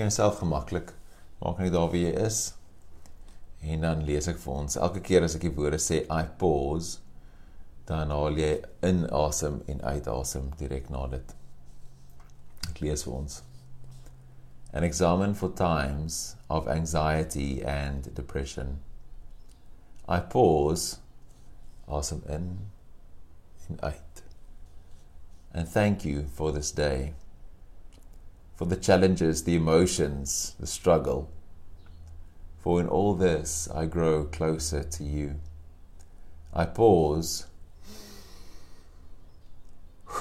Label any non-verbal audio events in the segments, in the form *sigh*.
Ken jouself gemaklik. Maak net daar wie jy is. En dan lees ek vir ons. Elke keer as ek die woorde sê I pause, dan haal jy in asem en uit asem direk na dit. Ek lees vir ons. An examine for times of anxiety and depression. I pause, asem in en uit. And thank you for this day. For the challenges, the emotions, the struggle for in all this I grow closer to you. I pause *sighs*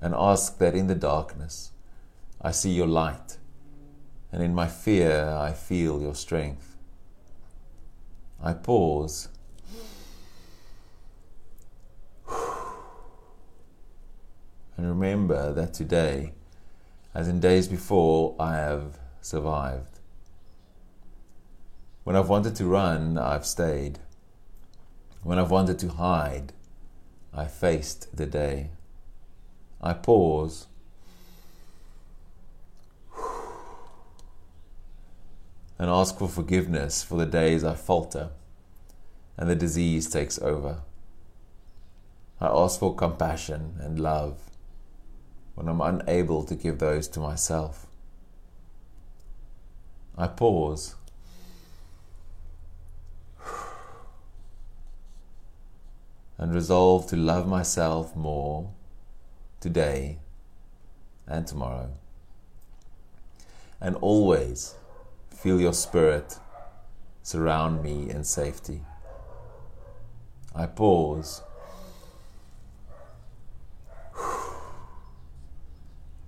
and ask that in the darkness I see your light, and in my fear I feel your strength. I pause. And remember that today, as in days before, I have survived. When I've wanted to run, I've stayed. When I've wanted to hide, I faced the day. I pause. *sighs* And ask for forgiveness for the days I falter and the disease takes over. I ask for compassion and love when I'm unable to give those to myself. I pause and resolve to love myself more today and tomorrow. And always feel your spirit surround me in safety. I pause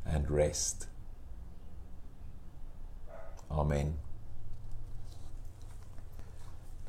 and rest. Amen.